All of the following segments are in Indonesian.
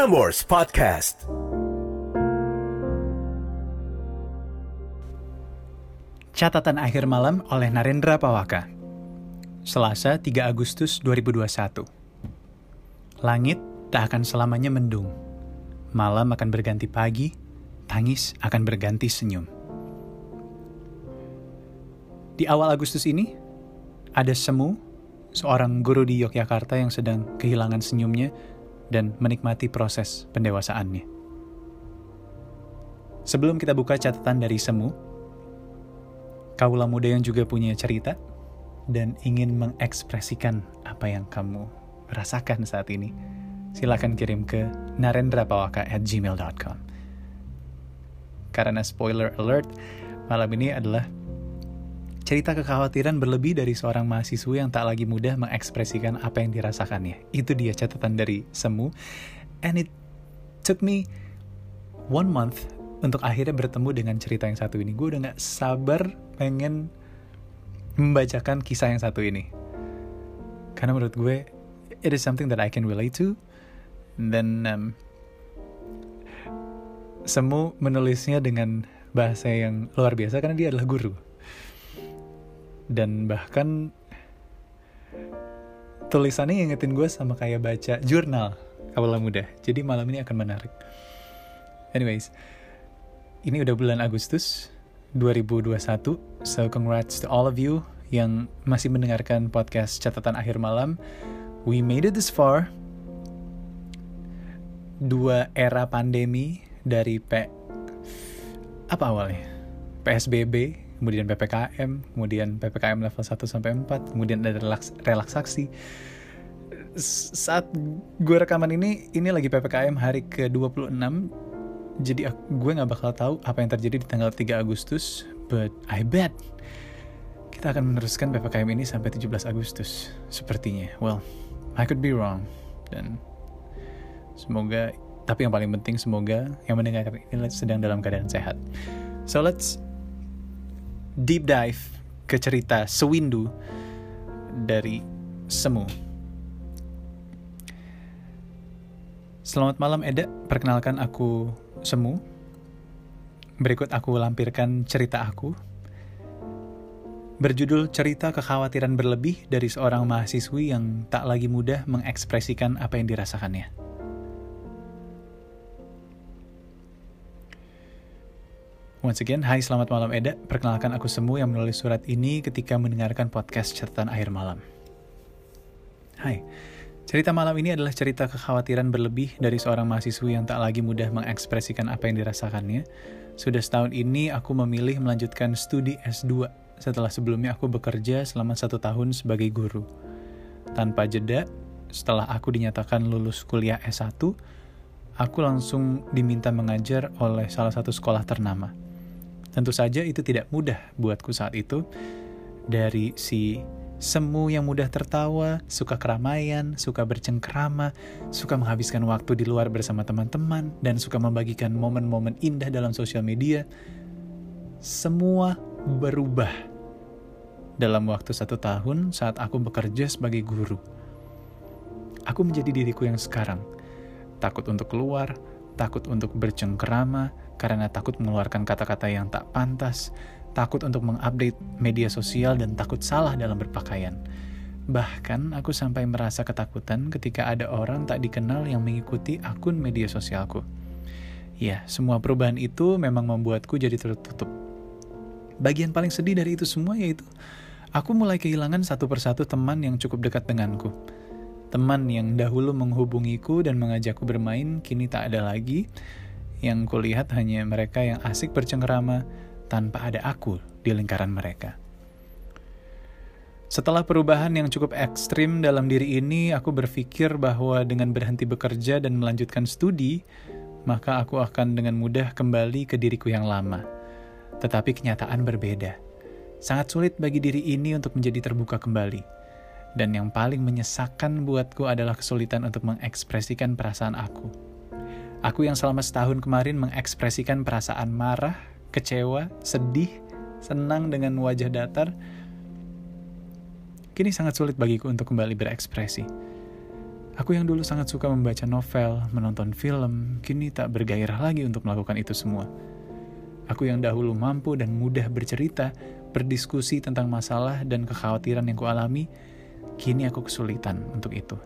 Prambors Podcast. Catatan akhir malam oleh Narendra Pawaka. Selasa 3 Agustus 2021. Langit tak akan selamanya mendung. Malam akan berganti pagi, tangis akan berganti senyum. Di awal Agustus ini, ada Semu, seorang guru di Yogyakarta yang sedang kehilangan senyumnya dan menikmati proses pendewasaannya. Sebelum kita buka catatan dari Semu, kaulah muda yang juga punya cerita dan ingin mengekspresikan apa yang kamu rasakan saat ini, silakan kirim ke narendrapawaka at gmail.com. Karena spoiler alert, malam ini adalah cerita kekhawatiran berlebih dari seorang mahasiswa yang tak lagi mudah mengekspresikan apa yang dirasakannya. Itu dia catatan dari Semu. And it took me one month untuk akhirnya bertemu dengan cerita yang satu ini. Gue udah gak sabar pengen membacakan kisah yang satu ini. Karena menurut gue, it is something that I can relate to. Dan um, Semu menulisnya dengan bahasa yang luar biasa karena dia adalah guru. Dan bahkan tulisannya ingetin gue sama kayak baca jurnal awal muda. Jadi malam ini akan menarik. Anyways, ini udah bulan Agustus 2021. So congrats to all of you yang masih mendengarkan podcast catatan akhir malam. We made it this far. Dua era pandemi dari P apa awalnya? PSBB, kemudian PPKM, kemudian PPKM level 1 sampai 4, kemudian ada relaks relaksasi. Saat gue rekaman ini, ini lagi PPKM hari ke-26, jadi gue gak bakal tahu apa yang terjadi di tanggal 3 Agustus, but I bet kita akan meneruskan PPKM ini sampai 17 Agustus, sepertinya. Well, I could be wrong, dan semoga tapi yang paling penting semoga yang mendengarkan ini sedang dalam keadaan sehat. So let's deep dive ke cerita Sewindu dari Semu. Selamat malam Eda, perkenalkan aku Semu. Berikut aku lampirkan cerita aku. Berjudul Cerita Kekhawatiran Berlebih dari seorang mahasiswi yang tak lagi mudah mengekspresikan apa yang dirasakannya. Once again, hai selamat malam Eda. Perkenalkan aku Semu yang menulis surat ini ketika mendengarkan podcast catatan akhir malam. Hai, cerita malam ini adalah cerita kekhawatiran berlebih dari seorang mahasiswi yang tak lagi mudah mengekspresikan apa yang dirasakannya. Sudah setahun ini aku memilih melanjutkan studi S2 setelah sebelumnya aku bekerja selama satu tahun sebagai guru. Tanpa jeda, setelah aku dinyatakan lulus kuliah S1, aku langsung diminta mengajar oleh salah satu sekolah ternama. Tentu saja itu tidak mudah buatku saat itu. Dari si semu yang mudah tertawa, suka keramaian, suka bercengkrama, suka menghabiskan waktu di luar bersama teman-teman, dan suka membagikan momen-momen indah dalam sosial media, semua berubah dalam waktu satu tahun saat aku bekerja sebagai guru. Aku menjadi diriku yang sekarang, takut untuk keluar, takut untuk bercengkerama, karena takut mengeluarkan kata-kata yang tak pantas, takut untuk mengupdate media sosial, dan takut salah dalam berpakaian. Bahkan aku sampai merasa ketakutan ketika ada orang tak dikenal yang mengikuti akun media sosialku. Ya, semua perubahan itu memang membuatku jadi tertutup. Bagian paling sedih dari itu semua yaitu aku mulai kehilangan satu persatu teman yang cukup dekat denganku. Teman yang dahulu menghubungiku dan mengajakku bermain kini tak ada lagi, yang kulihat hanya mereka yang asik bercengkerama tanpa ada aku di lingkaran mereka. Setelah perubahan yang cukup ekstrim dalam diri ini, aku berpikir bahwa dengan berhenti bekerja dan melanjutkan studi, maka aku akan dengan mudah kembali ke diriku yang lama. Tetapi kenyataan berbeda. Sangat sulit bagi diri ini untuk menjadi terbuka kembali. Dan yang paling menyesakan buatku adalah kesulitan untuk mengekspresikan perasaan aku. Aku yang selama setahun kemarin mengekspresikan perasaan marah, kecewa, sedih, senang dengan wajah datar, kini sangat sulit bagiku untuk kembali berekspresi. Aku yang dulu sangat suka membaca novel, menonton film, kini tak bergairah lagi untuk melakukan itu semua. Aku yang dahulu mampu dan mudah bercerita, berdiskusi tentang masalah dan kekhawatiran yang kualami, kini aku kesulitan untuk itu.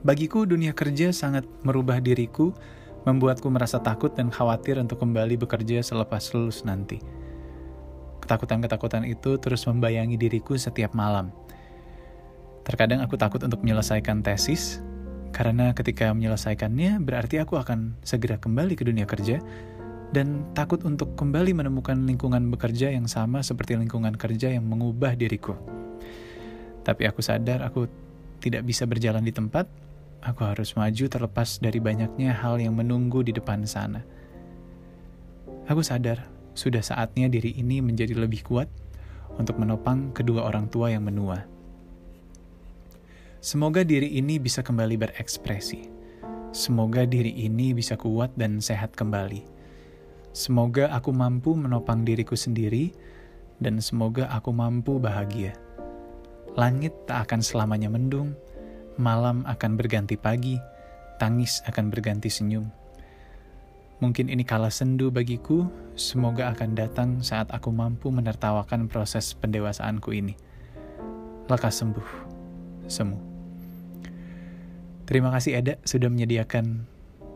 Bagiku, dunia kerja sangat merubah diriku, membuatku merasa takut dan khawatir untuk kembali bekerja selepas lulus nanti. Ketakutan-ketakutan itu terus membayangi diriku setiap malam – Terkadang aku takut untuk menyelesaikan tesis, karena ketika menyelesaikannya berarti aku akan segera kembali ke dunia kerja, dan takut untuk kembali menemukan lingkungan bekerja yang sama seperti lingkungan kerja yang mengubah diriku. Tapi aku sadar aku tidak bisa berjalan di tempat, aku harus maju terlepas dari banyaknya hal yang menunggu di depan sana. Aku sadar, sudah saatnya diri ini menjadi lebih kuat untuk menopang kedua orang tua yang menua. Semoga diri ini bisa kembali berekspresi. Semoga diri ini bisa kuat dan sehat kembali. Semoga aku mampu menopang diriku sendiri, dan semoga aku mampu bahagia. Langit tak akan selamanya mendung, malam akan berganti pagi, tangis akan berganti senyum. Mungkin ini kala sendu bagiku, semoga akan datang saat aku mampu menertawakan proses pendewasaanku ini. Lekas sembuh, semu. Terima kasih Eda sudah menyediakan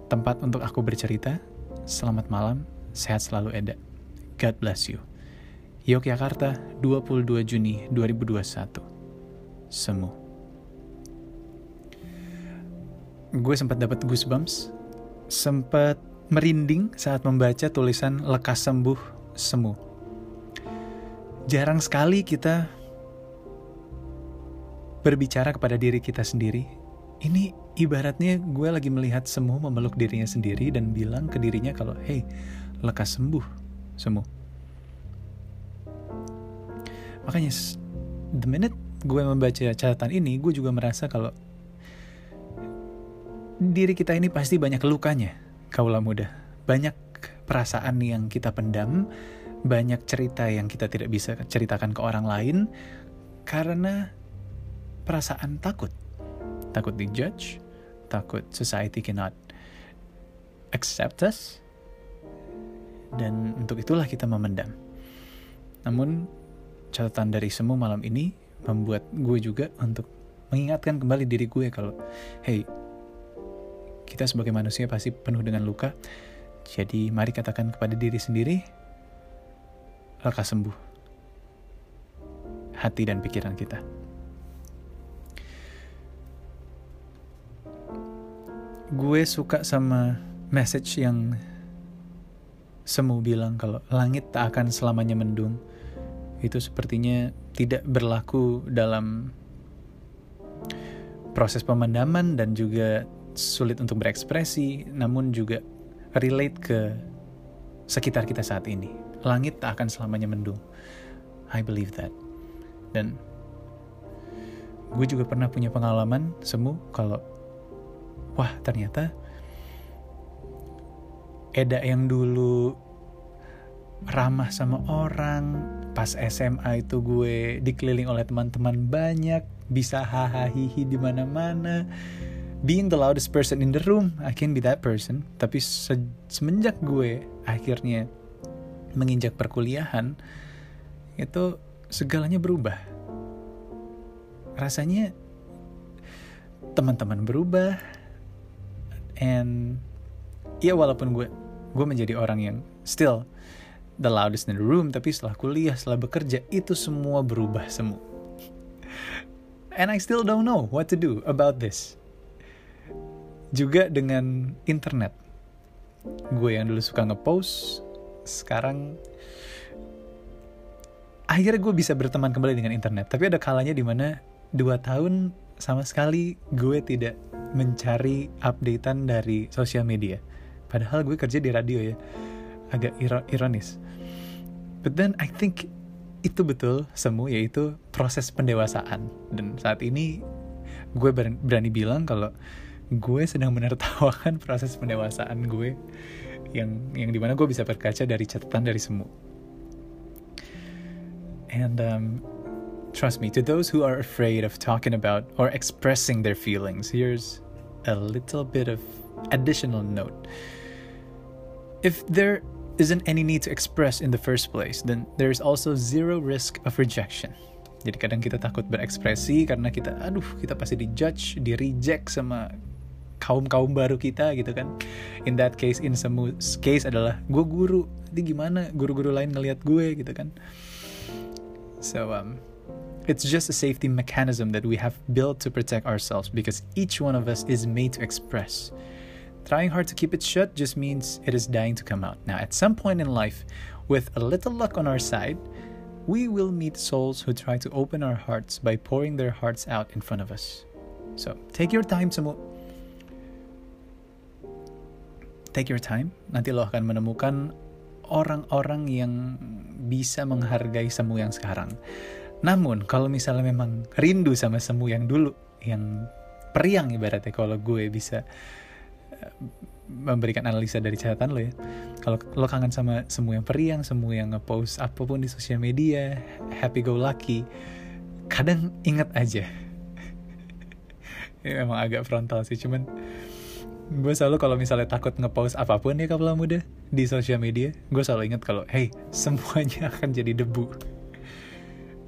tempat untuk aku bercerita. Selamat malam, sehat selalu Eda. God bless you. Yogyakarta, 22 Juni 2021. Semu. Gue sempat dapat goosebumps, sempat merinding saat membaca tulisan lekas sembuh semu. Jarang sekali kita berbicara kepada diri kita sendiri ini ibaratnya gue lagi melihat semua memeluk dirinya sendiri dan bilang ke dirinya kalau hey lekas sembuh semua makanya the minute gue membaca catatan ini gue juga merasa kalau diri kita ini pasti banyak lukanya kaulah muda banyak perasaan yang kita pendam banyak cerita yang kita tidak bisa ceritakan ke orang lain karena perasaan takut takut dijudge, takut society cannot accept us, dan untuk itulah kita memendam. Namun, catatan dari semua malam ini membuat gue juga untuk mengingatkan kembali diri gue kalau, hey, kita sebagai manusia pasti penuh dengan luka, jadi mari katakan kepada diri sendiri, lekas sembuh hati dan pikiran kita. gue suka sama message yang semu bilang kalau langit tak akan selamanya mendung. Itu sepertinya tidak berlaku dalam proses pemandaman dan juga sulit untuk berekspresi, namun juga relate ke sekitar kita saat ini. Langit tak akan selamanya mendung. I believe that. Dan gue juga pernah punya pengalaman semu kalau wah ternyata Eda yang dulu ramah sama orang pas SMA itu gue dikeliling oleh teman-teman banyak bisa hahaha di mana-mana being the loudest person in the room I can be that person. Tapi se semenjak gue akhirnya menginjak perkuliahan itu segalanya berubah. Rasanya teman-teman berubah and ya walaupun gue gue menjadi orang yang still the loudest in the room tapi setelah kuliah setelah bekerja itu semua berubah semua. And I still don't know what to do about this juga dengan internet gue yang dulu suka ngepost sekarang akhirnya gue bisa berteman kembali dengan internet tapi ada kalanya di mana dua tahun sama sekali gue tidak mencari updatean dari sosial media. Padahal gue kerja di radio ya, agak ironis. But then I think itu betul semu yaitu proses pendewasaan. Dan saat ini gue berani bilang kalau gue sedang menertawakan proses pendewasaan gue yang yang di mana gue bisa berkaca dari catatan dari semu. And um, trust me, to those who are afraid of talking about or expressing their feelings, here's a little bit of additional note. If there isn't any need to express in the first place, then there's also zero risk of rejection. Jadi kadang kita takut berekspresi karena kita, aduh, kita pasti dijudge, di reject sama kaum kaum baru kita gitu kan. In that case, in some case adalah gue guru, jadi gimana guru-guru lain ngelihat gue gitu kan. So um, it's just a safety mechanism that we have built to protect ourselves because each one of us is made to express. Trying hard to keep it shut just means it is dying to come out. Now, at some point in life, with a little luck on our side, we will meet souls who try to open our hearts by pouring their hearts out in front of us. So, take your time to Take your time. Nanti lo akan menemukan orang-orang yang bisa menghargai semu yang sekarang. Namun, kalau misalnya memang rindu sama semu yang dulu, yang periang ibaratnya kalau gue bisa memberikan analisa dari catatan lo ya. Kalau lo kangen sama semua yang periang, semua yang ngepost apa pun di sosial media, happy go lucky, kadang inget aja. ya, emang agak frontal sih, cuman gue selalu kalau misalnya takut ngepost apa pun ya kapal muda di sosial media, gue selalu inget kalau hey semuanya akan jadi debu.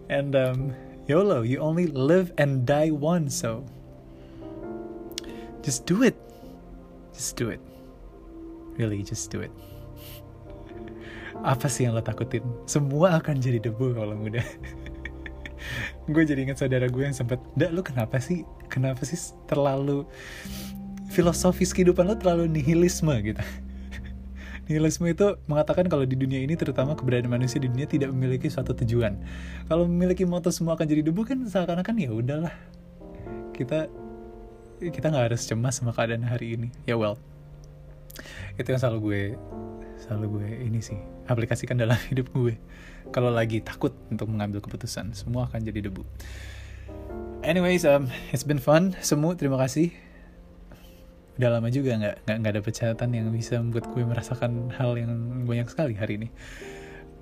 And um, YOLO, you only live and die once, so just do it Just do it. Really, just do it. Apa sih yang lo takutin? Semua akan jadi debu kalau muda. gue jadi ingat saudara gue yang sempet, Dak, lu kenapa sih? Kenapa sih terlalu filosofis kehidupan lo terlalu nihilisme gitu? Nihilisme itu mengatakan kalau di dunia ini terutama keberadaan manusia di dunia tidak memiliki suatu tujuan. Kalau memiliki moto semua akan jadi debu kan seakan-akan ya udahlah. Kita kita nggak harus cemas sama keadaan hari ini ya well itu yang selalu gue selalu gue ini sih aplikasikan dalam hidup gue kalau lagi takut untuk mengambil keputusan semua akan jadi debu anyways um, it's been fun semua terima kasih udah lama juga nggak nggak nggak dapet catatan yang bisa membuat gue merasakan hal yang banyak sekali hari ini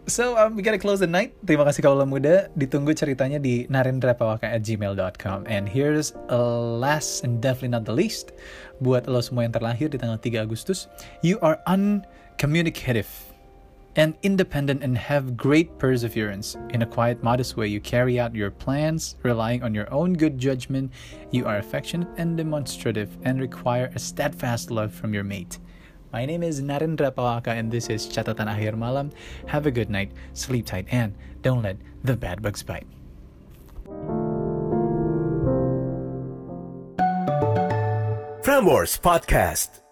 So, um, we gotta close the night. Terima kasih kalau muda. Ditunggu ceritanya di narendrapawaka at gmail.com. And here's a last and definitely not the least. Buat lo semua yang terlahir di tanggal 3 Agustus. You are uncommunicative and independent and have great perseverance. In a quiet, modest way, you carry out your plans, relying on your own good judgment. You are affectionate and demonstrative and require a steadfast love from your mate. My name is Narendra Pawaka and this is Catatan Akhir Malam. Have a good night, sleep tight, and don't let the bad bugs bite. Frameworks Podcast